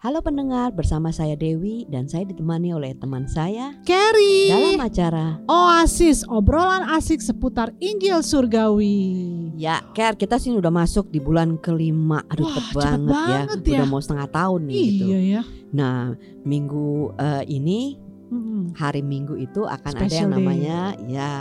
Halo pendengar, bersama saya Dewi dan saya ditemani oleh teman saya Carrie dalam acara Oasis obrolan asik seputar Injil Surgawi. Ya, Ker, kita sih udah masuk di bulan kelima. Aduh, Wah, cepet banget, banget ya. ya. Udah mau setengah tahun nih gitu. Iya ya. Nah, minggu eh, ini Hari Minggu itu akan ada Special yang day. namanya ya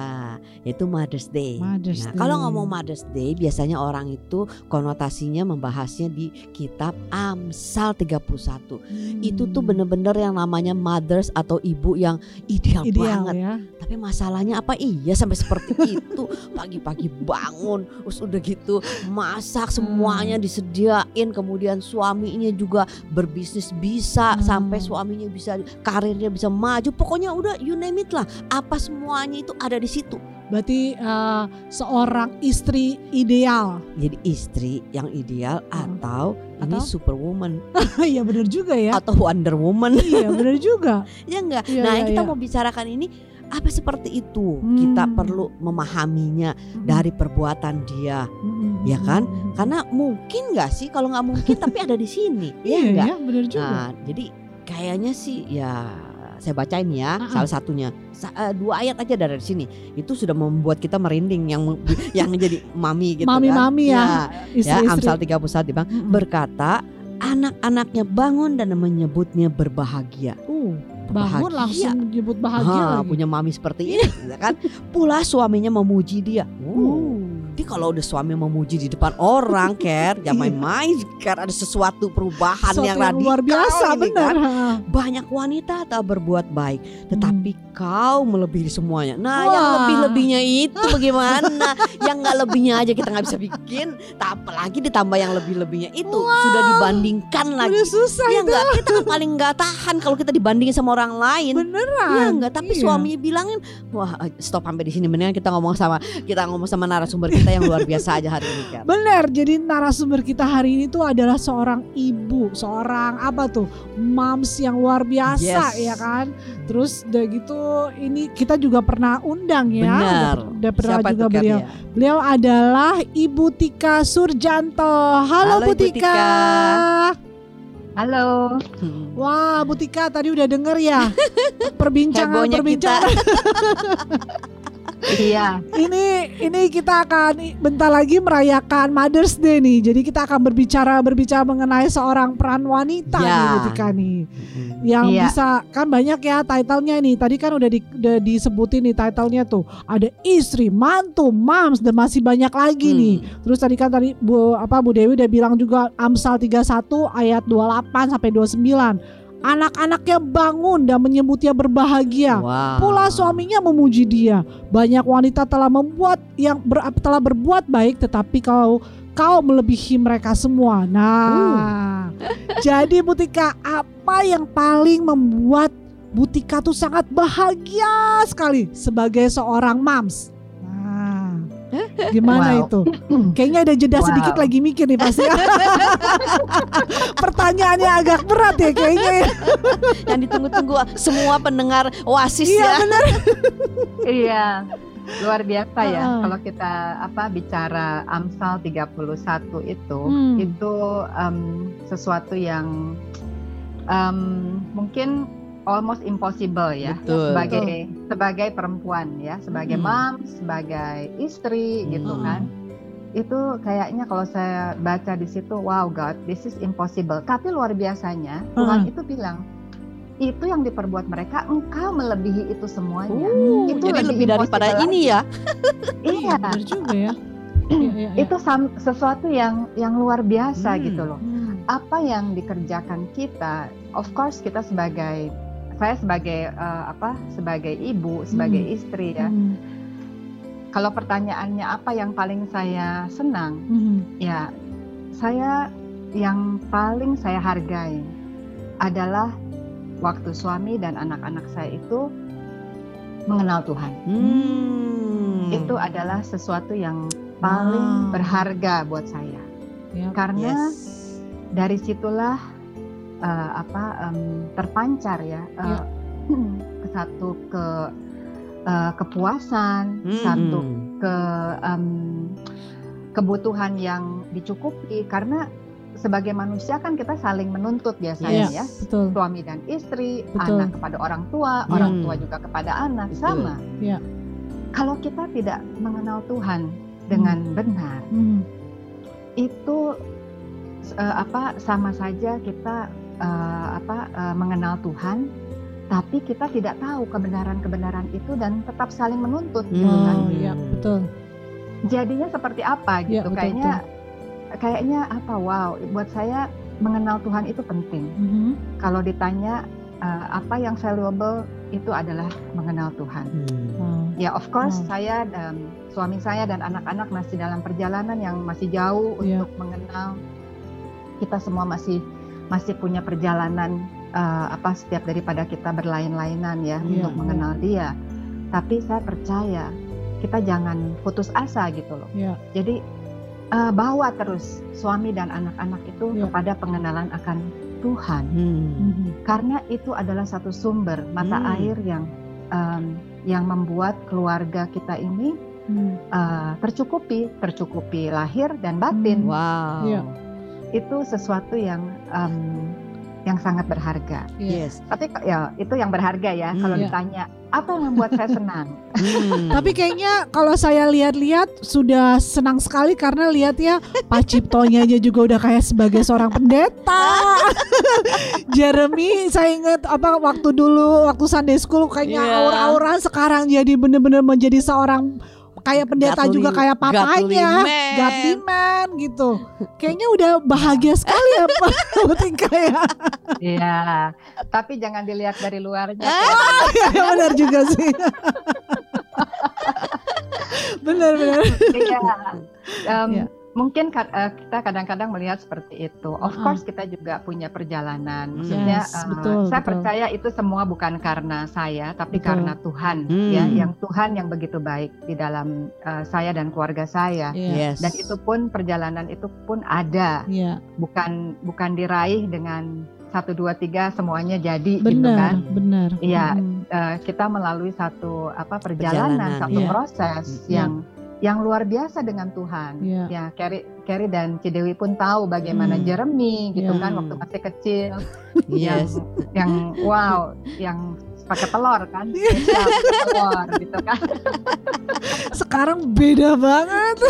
yaitu Mother's Day. Mother's nah, kalau Day. ngomong Mother's Day biasanya orang itu konotasinya membahasnya di kitab Amsal 31. Itu tuh Hmm. bener-bener yang namanya mothers atau ibu yang ideal, ideal banget. ya. Tapi masalahnya apa iya sampai seperti itu pagi-pagi bangun terus udah gitu masak semuanya Hmm. disediain kemudian suaminya juga berbisnis bisa Hmm. sampai suaminya bisa karirnya bisa maju pokoknya udah you name it lah apa semuanya itu ada di situ Berarti eh, seorang istri ideal. jadi istri yang ideal Hmm. atau ini Atau? superwoman Iya benar juga ya. atau Wonder Woman iya benar juga. ya enggak Iya, nah iya, yang kita iya. mau bicarakan ini apa seperti itu kita Hmm. perlu memahaminya dari perbuatan dia Mm-mm. ya kan? Mm-mm. karena mungkin nggak sih kalau nggak mungkin tapi ada di sini ya iya enggak ya benar juga. nah jadi kayaknya sih ya saya bacain ya Ah-ah. salah satunya Sa- eh, dua ayat aja dari sini itu sudah membuat kita merinding yang yang jadi mami gitu Mami-mami kan ya, ya, Istri-istri. Amsal 31 bang Mm-mm. berkata anak-anaknya bangun dan menyebutnya berbahagia Uh, bangun Berbahagia. langsung nyebut bahagia Ha, lagi. punya mami seperti ini ya kan pula suaminya memuji dia uh. Uh. Jadi kalau udah suami memuji di depan orang, Ker, jangan Iya. main-main, Ker ada sesuatu perubahan Sesuatu yang yang radikal luar biasa ini, benar. kan. Banyak wanita tak berbuat baik, tetapi kau melebihi semuanya. Nah, yang Hmm. Wah. lebih-lebihnya itu bagaimana? yang nggak lebihnya aja kita nggak bisa bikin, tak apalagi ditambah yang lebih-lebihnya itu sudah dibandingkan lagi. Udah susah Ya enggak, kita kan paling nggak tahan kalau kita dibandingin sama orang lain. Beneran. Iya enggak, tapi Iya. suaminya bilangin, wah stop sampai di sini mendingan kita ngomong sama kita ngomong sama narasumber kita yang luar biasa aja hari ini kan. Benar, jadi narasumber kita hari ini tuh adalah seorang ibu, seorang apa tuh, moms yang luar biasa Yes. ya kan. Terus udah gitu ini kita juga pernah undang ya. Benar. Udah, udah pernah Siapa juga beliau. ya? Beliau adalah Ibu Tika Surjanto. Halo, Halo, Bu Ibu Tika. Tika. Halo, Hmm. Wah, Bu Tika tadi udah denger ya perbincangan Hebohnya perbincangan. iya, ini ini kita akan bentar lagi merayakan Mother's Day nih. Jadi kita akan berbicara berbicara mengenai seorang peran wanita Ya. nih Bu Tika nih. Yang Iya. bisa kan banyak ya titlenya nih. Tadi kan udah, di- udah disebutin nih titlenya tuh. Ada istri, mantu, moms dan masih banyak lagi Hmm. nih. Terus tadi kan tadi Bu apa Bu Dewi udah bilang juga Amsal 31 ayat 28 sampai 29. Anak-anaknya bangun dan menyebutnya berbahagia. Wow. Pula suaminya memuji dia. Banyak wanita telah membuat yang ber- telah berbuat baik, tetapi kau kau melebihi mereka semua. Nah, jadi Butika apa yang paling membuat Butika tuh sangat bahagia sekali sebagai seorang mams? Gimana Wow. itu? Kayaknya ada jeda Wow. sedikit lagi mikir nih pasti. Pertanyaannya agak berat ya kayaknya. ya. Yang ditunggu-tunggu semua pendengar Oasis Iya ya. benar. iya. Luar biasa ya Heeh. kalau kita apa bicara Amsal 31 itu, Hmm. itu em, sesuatu yang em, mungkin almost impossible ya Betul. sebagai sebagai perempuan ya, sebagai Hmm. mom, sebagai istri gitu Hmm. kan. Itu kayaknya kalau saya baca di situ, wow God, this is impossible. Tapi luar biasanya Tuhan Hmm. itu bilang itu yang diperbuat mereka, engkau melebihi itu semuanya. Uh, Itu jadi lebih lebih daripada impossible ini ya. Iya, Benar juga ya. Iya, iya, iya. itu sesuatu yang yang luar biasa Hmm. gitu loh. Hmm. Apa yang dikerjakan kita, of course kita sebagai saya sebagai eh, apa sebagai ibu, sebagai Hmm. istri ya. Hmm. Kalau pertanyaannya apa yang paling saya senang, Hmm. ya saya yang paling saya hargai adalah waktu suami dan anak-anak saya itu mengenal Tuhan. Hmm. Itu adalah sesuatu yang paling Wow. berharga buat saya. Ya. Karena Yes. dari situlah eh, apa em, terpancar ya, ke satu ke eh, kepuasan, Hmm. satu ke em, kebutuhan yang dicukupi karena sebagai manusia kan kita saling menuntut biasanya Iya, ya. betul. Suami dan istri, Betul. anak kepada orang tua, orang Hmm. tua juga kepada anak, Betul. sama. Iya. Kalau kita tidak mengenal Tuhan dengan benar, Hmm. itu eh, apa sama saja kita eh, apa eh, mengenal Tuhan, tapi kita tidak tahu kebenaran-kebenaran itu dan tetap saling menuntut gitu kan. Iya betul. Jadinya seperti apa Iya, gitu? betul, kayaknya kayaknya apa? Wow, buat saya mengenal Tuhan itu penting. Mhm. Kalau ditanya eh, apa yang valuable itu adalah mengenal Tuhan. Hmm. Wow. Ya, of course Hmm. saya dan suami saya dan anak-anak masih dalam perjalanan yang masih jauh Iya. untuk mengenal. Kita semua masih masih punya perjalanan eh, apa setiap daripada kita berlain-lainan ya Iya, untuk mengenal Dia. Tapi saya percaya kita jangan putus asa gitu loh. Iya. Jadi eh, bawa terus suami dan anak-anak itu Iya. kepada pengenalan akan Tuhan Hmm. Mhm. karena itu adalah satu sumber mata Hmm. air yang em, yang membuat keluarga kita ini Hmm. eh, tercukupi, tercukupi lahir dan batin. Wow. Iya. Itu sesuatu yang em, yang sangat berharga. Iya. Yes. Tapi ya itu yang berharga ya. Hmm. Kalau Iya. ditanya apa yang membuat saya senang? Hmm. Tapi kayaknya kalau saya lihat-lihat sudah senang sekali karena lihat ya Pak Ciptonya aja juga udah kayak sebagai seorang pendeta. Jeremy saya ingat apa waktu dulu waktu Sunday School kayaknya Iya. aura-aura sekarang jadi bener-bener menjadi seorang kayak pendeta Godly- juga kayak papanya. godly man. Godly man gitu. Kayaknya udah bahagia sekali ya Pak Butika ya. Iya. Tapi jangan dilihat dari luarnya. ya benar juga sih. Benar-benar. Iya. Em, Iya. Mungkin eh, kita kadang-kadang melihat seperti itu. Of Uh-uh. course kita juga punya perjalanan. Maksudnya Yes, eh, betul, saya betul. percaya itu semua bukan karena saya, tapi Betul. karena Tuhan. Hmm. Ya, yang Tuhan yang begitu baik di dalam eh, saya dan keluarga saya. Iya. Yes. Dan itu pun perjalanan itu pun ada, Iya, bukan bukan diraih dengan satu dua tiga semuanya jadi gitu benar, kan. benar. Iya. Mm. Eh, kita melalui satu apa perjalanan, Perjalanan, satu iya. proses Iya. yang yang luar biasa dengan Tuhan. Iya. Ya, Carrie, Carrie dan Cidewi pun tahu bagaimana Hmm. Jeremy gitu Iya. kan waktu masih kecil, Yes. yang yang wow, yang pakai telur kan, spesial telur gitu kan. Sekarang beda banget.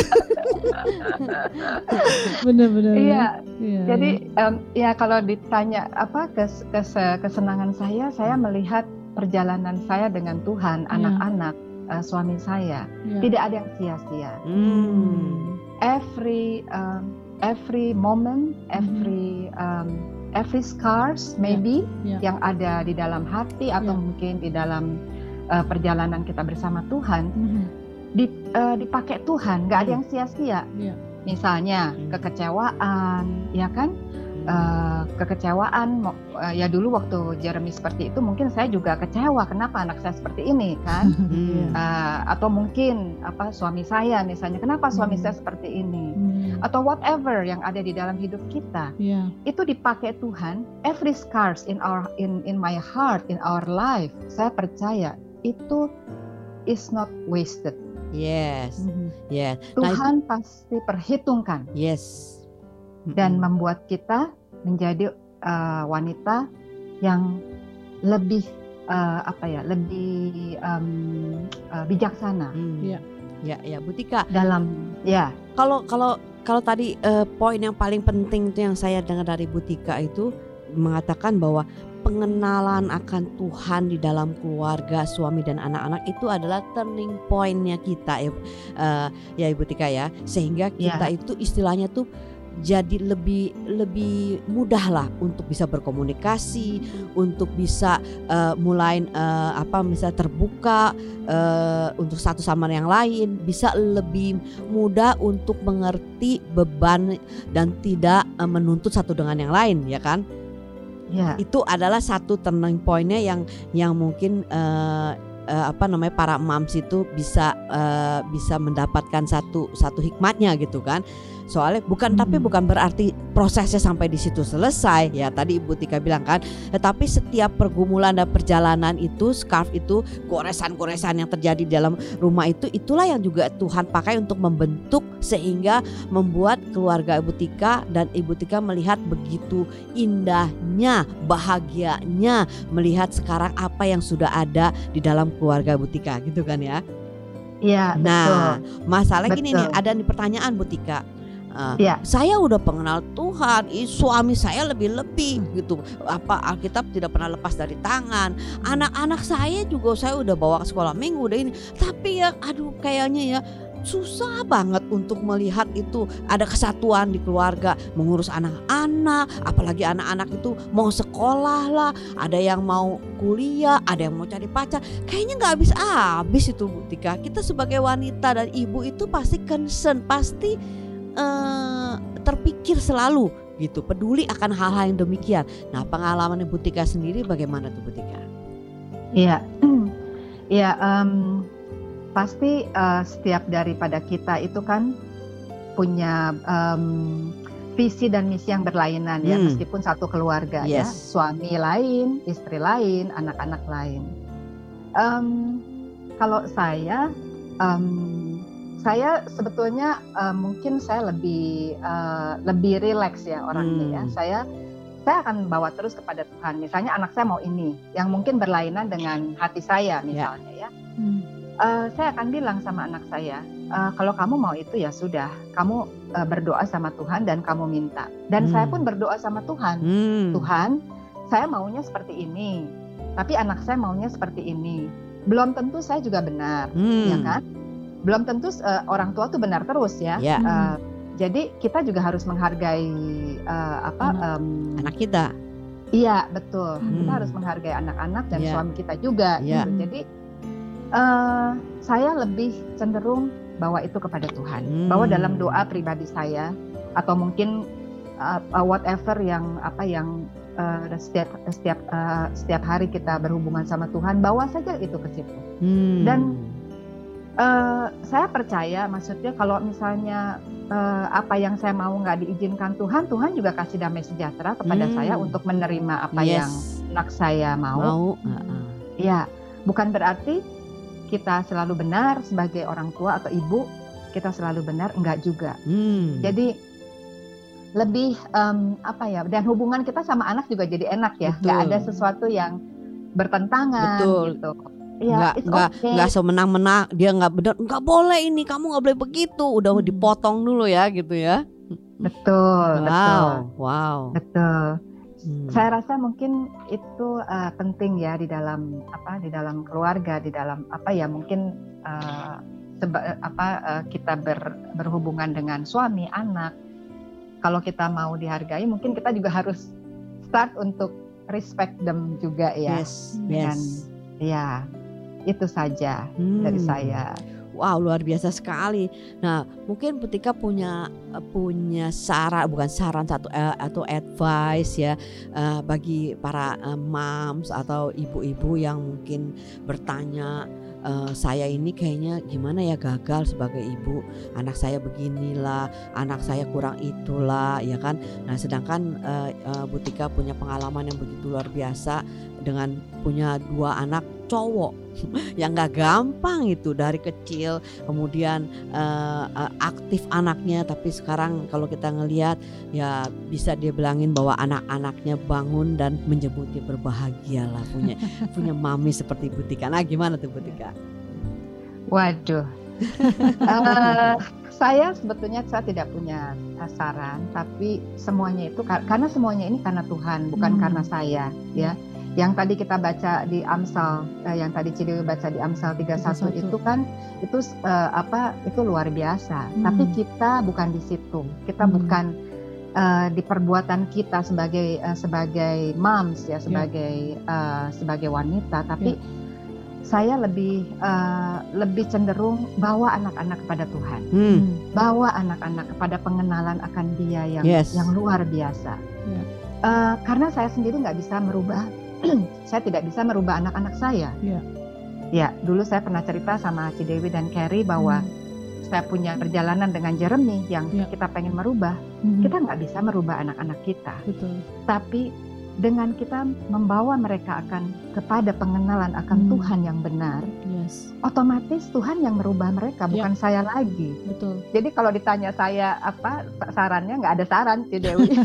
Benar-benar. Iya, Iya. jadi em, ya kalau ditanya apa kes, kes- kesenangan saya, saya melihat perjalanan saya dengan Tuhan, Iya. anak-anak, eh, suami saya, Iya. tidak ada yang sia-sia. Hmm. Every um, every moment, every um, every scars maybe Iya. yang ada di dalam hati atau Iya. mungkin di dalam uh, perjalanan kita bersama Tuhan Mhm. di, uh, dipakai Tuhan, nggak ada yang sia-sia. Iya. Misalnya Hmm. kekecewaan, ya kan? Uh, kekecewaan, uh, ya dulu waktu Jeremy seperti itu mungkin saya juga kecewa. Kenapa anak saya seperti ini kan? Uh, atau mungkin apa suami saya misalnya, kenapa suami Hmm. saya seperti ini? Hmm. Atau whatever yang ada di dalam hidup kita Iya. itu dipakai Tuhan. Every scars in our in in my heart in our life, saya percaya itu is not wasted. Yes. Mhm. Yes. Nah, Tuhan pasti perhitungkan yes. dan membuat kita menjadi uh, wanita yang lebih uh, apa ya, lebih um, uh, bijaksana Hmm. Iya. Ya, ya, Bu Tika. dalam ya Kalau kalau kalau tadi eh, poin yang paling penting itu yang saya dengar dari Bu Tika itu mengatakan bahwa pengenalan akan Tuhan di dalam keluarga suami dan anak-anak itu adalah turning pointnya kita ya, eh, ya Ibu Tika ya sehingga Ya. kita itu istilahnya tuh jadi lebih lebih mudah lah untuk bisa berkomunikasi, untuk bisa eh, mulai eh, apa misalnya terbuka eh, untuk satu sama yang lain, bisa lebih mudah untuk mengerti beban dan tidak eh, menuntut satu dengan yang lain, ya kan? ya. Itu adalah satu turning pointnya yang yang mungkin eh, apa namanya para moms itu bisa eh, bisa mendapatkan satu satu hikmatnya gitu kan Soalnya bukan tapi Hmm. bukan berarti prosesnya sampai di situ selesai ya. Tadi Ibu Tika bilang kan, tetapi setiap pergumulan dan perjalanan itu scarf itu goresan-goresan yang terjadi di dalam rumah itu itulah yang juga Tuhan pakai untuk membentuk sehingga membuat keluarga Ibu Tika dan Ibu Tika melihat begitu indahnya, bahagianya melihat sekarang apa yang sudah ada di dalam keluarga Ibu Tika gitu kan ya. Iya, Nah, masalah gini nih, Betul. ada nih pertanyaan Bu Tika. Uh, Iya. Saya udah pengenal Tuhan, suami saya lebih-lebih gitu. Apa Alkitab tidak pernah lepas dari tangan. Anak-anak saya juga saya udah bawa ke sekolah minggu udah ini. Tapi ya, aduh kayaknya ya susah banget untuk melihat itu ada kesatuan di keluarga mengurus anak-anak apalagi anak-anak itu mau sekolah lah ada yang mau kuliah ada yang mau cari pacar kayaknya nggak habis-habis itu Bu Tika kita sebagai wanita dan ibu itu pasti concern pasti eh, terpikir selalu gitu peduli akan hal-hal yang demikian nah pengalaman Ibu Tika sendiri bagaimana tuh Bu Tika? Iya, iya. em, pasti eh, setiap daripada kita itu kan punya em, visi dan misi yang berlainan ya, Hmm. meskipun satu keluarga ya, Yes. suami lain, istri lain, anak-anak lain. Em, kalau saya, em, saya sebetulnya eh, mungkin saya lebih eh, lebih rileks ya orangnya ya. Hmm. Saya saya akan bawa terus kepada Tuhan. Misalnya anak saya mau ini, yang mungkin berlainan dengan hati saya misalnya ya. Hmm. Eh, saya akan bilang sama anak saya, "Eh, kalau kamu mau itu ya sudah, kamu eh, berdoa sama Tuhan dan kamu minta. Dan Hmm. saya pun berdoa sama Tuhan. Hmm. Tuhan, saya maunya seperti ini, tapi anak saya maunya seperti ini. Belum tentu saya juga benar, Hmm. ya kan? Belum tentu eh, orang tua tuh benar terus ya. Ya, Hmm. Eh, jadi kita juga harus menghargai eh, apa? Anak. em, anak kita. Iya betul. Hmm. Kita harus menghargai anak-anak dan Iya. suami kita juga. Iya. gitu. Jadi eh, saya lebih cenderung bawa itu kepada Tuhan. Hmm. Bawa dalam doa pribadi saya atau mungkin uh, uh, whatever yang apa yang uh, setiap setiap uh, setiap hari kita berhubungan sama Tuhan, bawa saja itu ke situ. Hmm. Dan Eh, saya percaya, maksudnya kalau misalnya eh, apa yang saya mau nggak diizinkan Tuhan, Tuhan juga kasih damai sejahtera kepada Hmm. saya untuk menerima apa yes. yang anak saya mau. mau. uh-uh. Ya, bukan berarti kita selalu benar sebagai orang tua atau ibu, kita selalu benar, enggak juga. Hmm. Jadi lebih em, apa ya? Dan hubungan kita sama anak juga jadi enak ya, nggak Betul. ada sesuatu yang bertentangan Betul. gitu. Nggak it's nggak okay. nggak semenang-menang dia nggak benar nggak boleh ini kamu nggak boleh begitu udah Hmm. dipotong dulu ya gitu ya Betul, betul. wow wow Betul. Hmm. Saya rasa mungkin itu uh, penting ya di dalam apa di dalam keluarga, di dalam apa ya mungkin uh, seba- apa uh, kita ber- berhubungan dengan suami, anak. Kalau kita mau dihargai, mungkin kita juga harus start untuk respect them juga ya. yes Dan yes ya itu saja Hmm. dari saya. Wow luar biasa sekali. Nah mungkin Putika punya punya saran bukan saran satu eh, atau advice ya eh, bagi para eh, moms atau ibu-ibu yang mungkin bertanya eh, saya ini kayaknya gimana ya gagal sebagai ibu anak saya beginilah anak saya kurang itulah ya kan. Nah sedangkan eh, eh, Butika punya pengalaman yang begitu luar biasa dengan punya dua anak cowok yang gak gampang itu dari kecil kemudian eh, aktif anaknya tapi sekarang kalau kita ngelihat ya bisa dia bilangin bahwa anak-anaknya bangun dan menjemputnya berbahagialah punya punya mami seperti Butika. Nah gimana tuh Butika? Waduh. Eh, saya sebetulnya saya tidak punya saran, tapi semuanya itu kar- karena semuanya ini karena Tuhan, bukan Hmm. karena saya, ya. Yang tadi kita baca di Amsal, eh, yang tadi Cidewi baca di Amsal 31 31. itu kan itu eh, apa? Itu luar biasa. Hmm. Tapi kita bukan di situ. Kita Hmm. bukan eh, di perbuatan kita sebagai eh, sebagai moms ya, sebagai eh, sebagai wanita, tapi saya lebih eh, lebih cenderung bawa anak-anak kepada Tuhan, Hmm. bawa anak-anak kepada pengenalan akan Dia yang Yes. yang luar biasa. Ya. Eh, karena saya sendiri nggak bisa merubah, saya tidak bisa merubah anak-anak saya. Ya. Ya, dulu saya pernah cerita sama Cidewi dan Carrie bahwa Hmm. saya punya perjalanan dengan Jeremy yang Ya. kita pengen merubah, Mhm. kita nggak bisa merubah anak-anak kita. betul. Tapi dengan kita membawa mereka akan kepada pengenalan akan Hmm. Tuhan yang benar, Yes, otomatis Tuhan yang merubah mereka, Ya. bukan saya lagi. betul. Jadi kalau ditanya saya apa sarannya, nggak ada saran sih Dewi.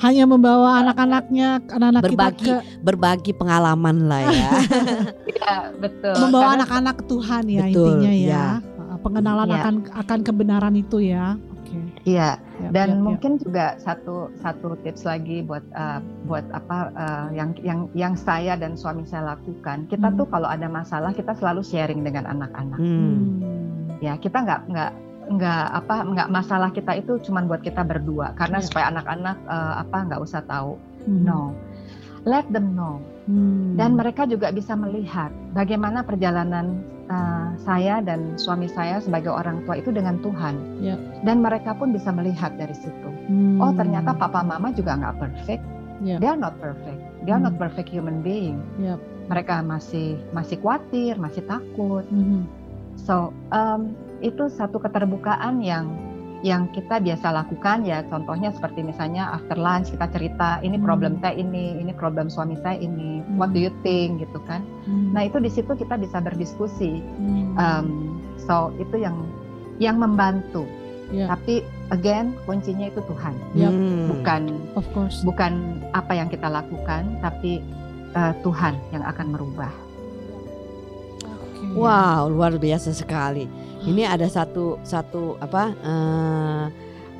Hanya membawa anak-anaknya, anak-anak kita Berbagi. ke Berbagi pengalaman lah ya. Iya betul. membawa Karena- anak-anak ke Tuhan ya Betul, intinya ya. ya. Pengenalan Ya. akan akan kebenaran itu ya. Oke. Iya. Dan yap. mungkin juga satu satu tips lagi buat uh, buat apa uh, yang yang yang saya dan suami saya lakukan. Kita Hmm. tuh kalau ada masalah kita selalu sharing dengan anak-anak. Hmm. Hmm. Ya kita nggak nggak nggak apa nggak masalah kita itu cuman buat kita berdua karena Ya. supaya anak-anak uh, apa nggak usah tahu. Hmm. No, let them know. Hmm. Dan mereka juga bisa melihat bagaimana perjalanan uh, saya dan suami saya sebagai orang tua itu dengan Tuhan. Ya. Dan mereka pun bisa melihat dari situ. Hmm. Oh ternyata papa mama juga nggak perfect. Ya. They are not perfect. They are not Hmm. perfect human being. Yap. Mereka masih masih khawatir, masih takut. Mhm. So um, itu satu keterbukaan yang yang kita biasa lakukan ya. Contohnya seperti misalnya after lunch kita cerita ini Hmm. problem saya ini, ini problem suami saya ini. What do you think gitu kan? Hmm. Nah itu di situ kita bisa berdiskusi. Hmm. Um, so itu yang yang membantu. Ya. Tapi again kuncinya itu Tuhan, Yap. Hmm. bukan of course. bukan apa yang kita lakukan, tapi uh, Tuhan yang akan merubah. Oke. Wow, luar biasa sekali. Ini ada satu satu apa eh,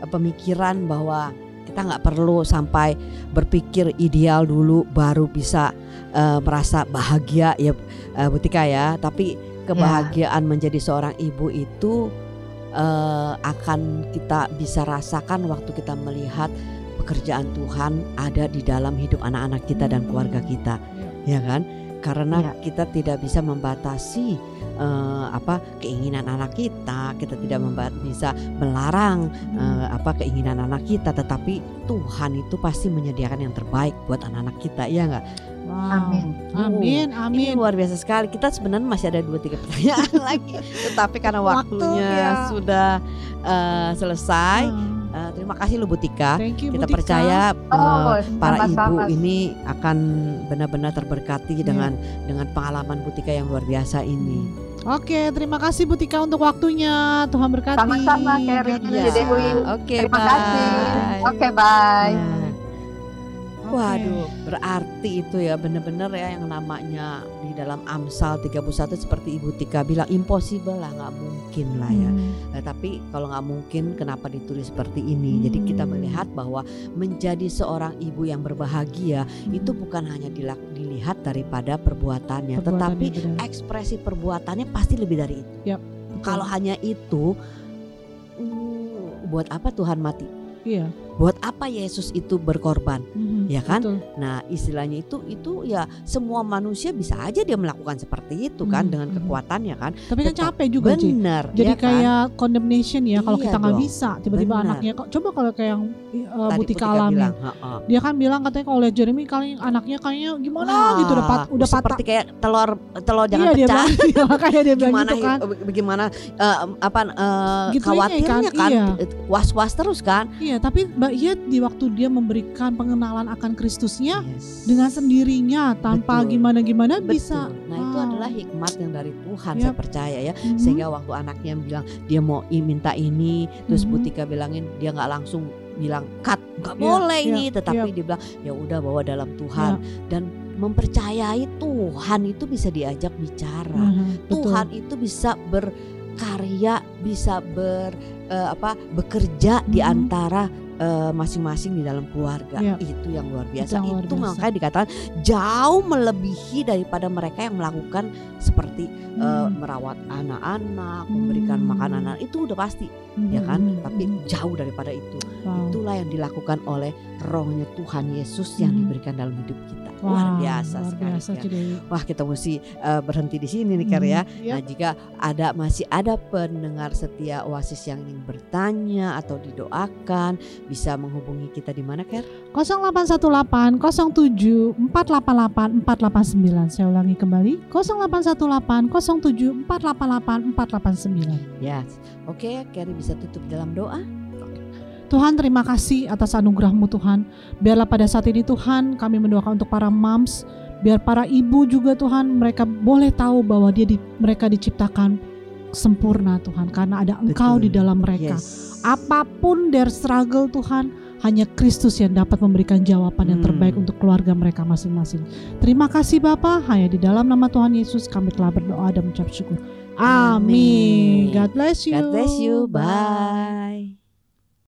pemikiran bahwa kita nggak perlu sampai berpikir ideal dulu baru bisa eh, merasa bahagia ya eh, Butika ya. Tapi kebahagiaan menjadi seorang ibu itu eh, akan kita bisa rasakan waktu kita melihat pekerjaan Tuhan ada di dalam hidup anak-anak kita dan keluarga kita, ya kan? Karena Ya. kita tidak bisa membatasi eh, apa keinginan anak kita, kita tidak bisa melarang eh, apa keinginan anak kita, tetapi Tuhan itu pasti menyediakan yang terbaik buat anak-anak kita, ya nggak? Wow. Amin. Amin, Ini amin. luar biasa sekali. Kita sebenarnya masih ada dua tiga pertanyaan lagi, tetapi karena Waktu, waktunya ya. sudah eh, selesai. Ah, Eh, terima kasih lu Butika. Thank you, Kita Bu Tika. percaya eh, Oh, para ibu ini akan benar-benar terberkati dengan dengan pengalaman Butika yang luar biasa ini. Oke, terima kasih Bu Tika untuk waktunya. Tuhan berkati. Sama-sama. Iya. Dewi. Oke, Terima bye. kasih. Oke, bye. Nah, Oke. Waduh, berarti itu ya benar-benar ya yang namanya di dalam Amsal 31 seperti Ibu Tika bilang impossible lah, nggak mungkin lah ya. Hmm. Nah, tapi kalau nggak mungkin kenapa ditulis seperti ini? Jadi kita Hmm. melihat bahwa menjadi seorang ibu yang berbahagia Hmm. itu bukan hanya dilihat daripada perbuatannya, Perbuatan tetapi benar. ekspresi perbuatannya pasti lebih dari itu. Betul. Kalau hanya itu, hmm, buat apa Tuhan mati? iya. Buat apa Yesus itu berkorban? Mhm, Ya kan? betul. Nah, istilahnya itu itu ya semua manusia bisa aja dia melakukan seperti itu kan Hmm, dengan hmm. kekuatannya kan. Tapi kan capek juga. Benar. Jadi ya kan? kayak condemnation ya kalau Iya kita nggak bisa tiba-tiba anaknya coba kalau kayak yang uh, Tadi Butika Butika alamin. bilang. Dia kan bilang katanya kalau lihat Jeremy kali anaknya kayaknya gimana Wah, gitu udah pat, udah patah. seperti kayak telur telur jangan iya, dia pecah. bilang, iya, makanya dia bilang gimana gitu kan. bagaimana eh, apa eh, Gitunya khawatirnya kan, kan, iya. was-was terus kan Iya, tapi Iya di waktu dia memberikan pengenalan akan Kristusnya Yes. dengan sendirinya tanpa Betul. gimana-gimana Betul. bisa. nah itu Wow. adalah hikmat yang dari Tuhan Yap. saya percaya ya Mhm. sehingga waktu anaknya bilang dia mau minta ini terus Mhm. Butika bilangin dia nggak langsung bilang cut nggak Iya, boleh iya, ini tetapi dia bilang ya udah bawa dalam Tuhan dan mempercayai Tuhan itu bisa diajak bicara Mhm, betul. Tuhan itu bisa berkarya, bisa ber eh, apa bekerja di Mhm. antara eh, masing-masing di dalam keluarga. Iya. Itu yang luar Itu biasa. yang luar Itu biasa. makanya dikatakan jauh melebihi daripada mereka yang melakukan seperti eh, Mhm. merawat anak-anak, memberikan Hmm. makan anak itu udah pasti ya Mhm, kan. mhm, Tapi jauh daripada itu. Wow. Itulah yang dilakukan oleh Rohnya Tuhan Yesus yang Mhm. diberikan dalam hidup kita. Wow, Luar biasa luar sekali. biasa. Cidewi. Wah kita mesti eh, berhenti di sini nih Mhm, ya. iya. Nah jika ada masih ada pendengar setia Oasis yang ingin bertanya atau didoakan bisa menghubungi kita di mana Ker? 0818 07 488 489 saya ulangi kembali 0818 07 0748884489. Ya, oke, Carrie bisa tutup dalam doa. Tuhan terima kasih atas anugerahmu Tuhan. Biarlah pada saat ini Tuhan kami mendoakan untuk para moms, biar para ibu juga Tuhan mereka boleh tahu bahwa dia di, mereka diciptakan sempurna Tuhan karena ada Engkau Betul. di dalam mereka. Yes. Apa pun their struggle Tuhan, hanya Kristus yang dapat memberikan jawaban yang Hmm. terbaik untuk keluarga mereka masing-masing. Terima kasih Bapa, hanya di dalam nama Tuhan Yesus kami telah berdoa dan mengucap syukur. Amin. Amin. God bless you. God bless you. Bye.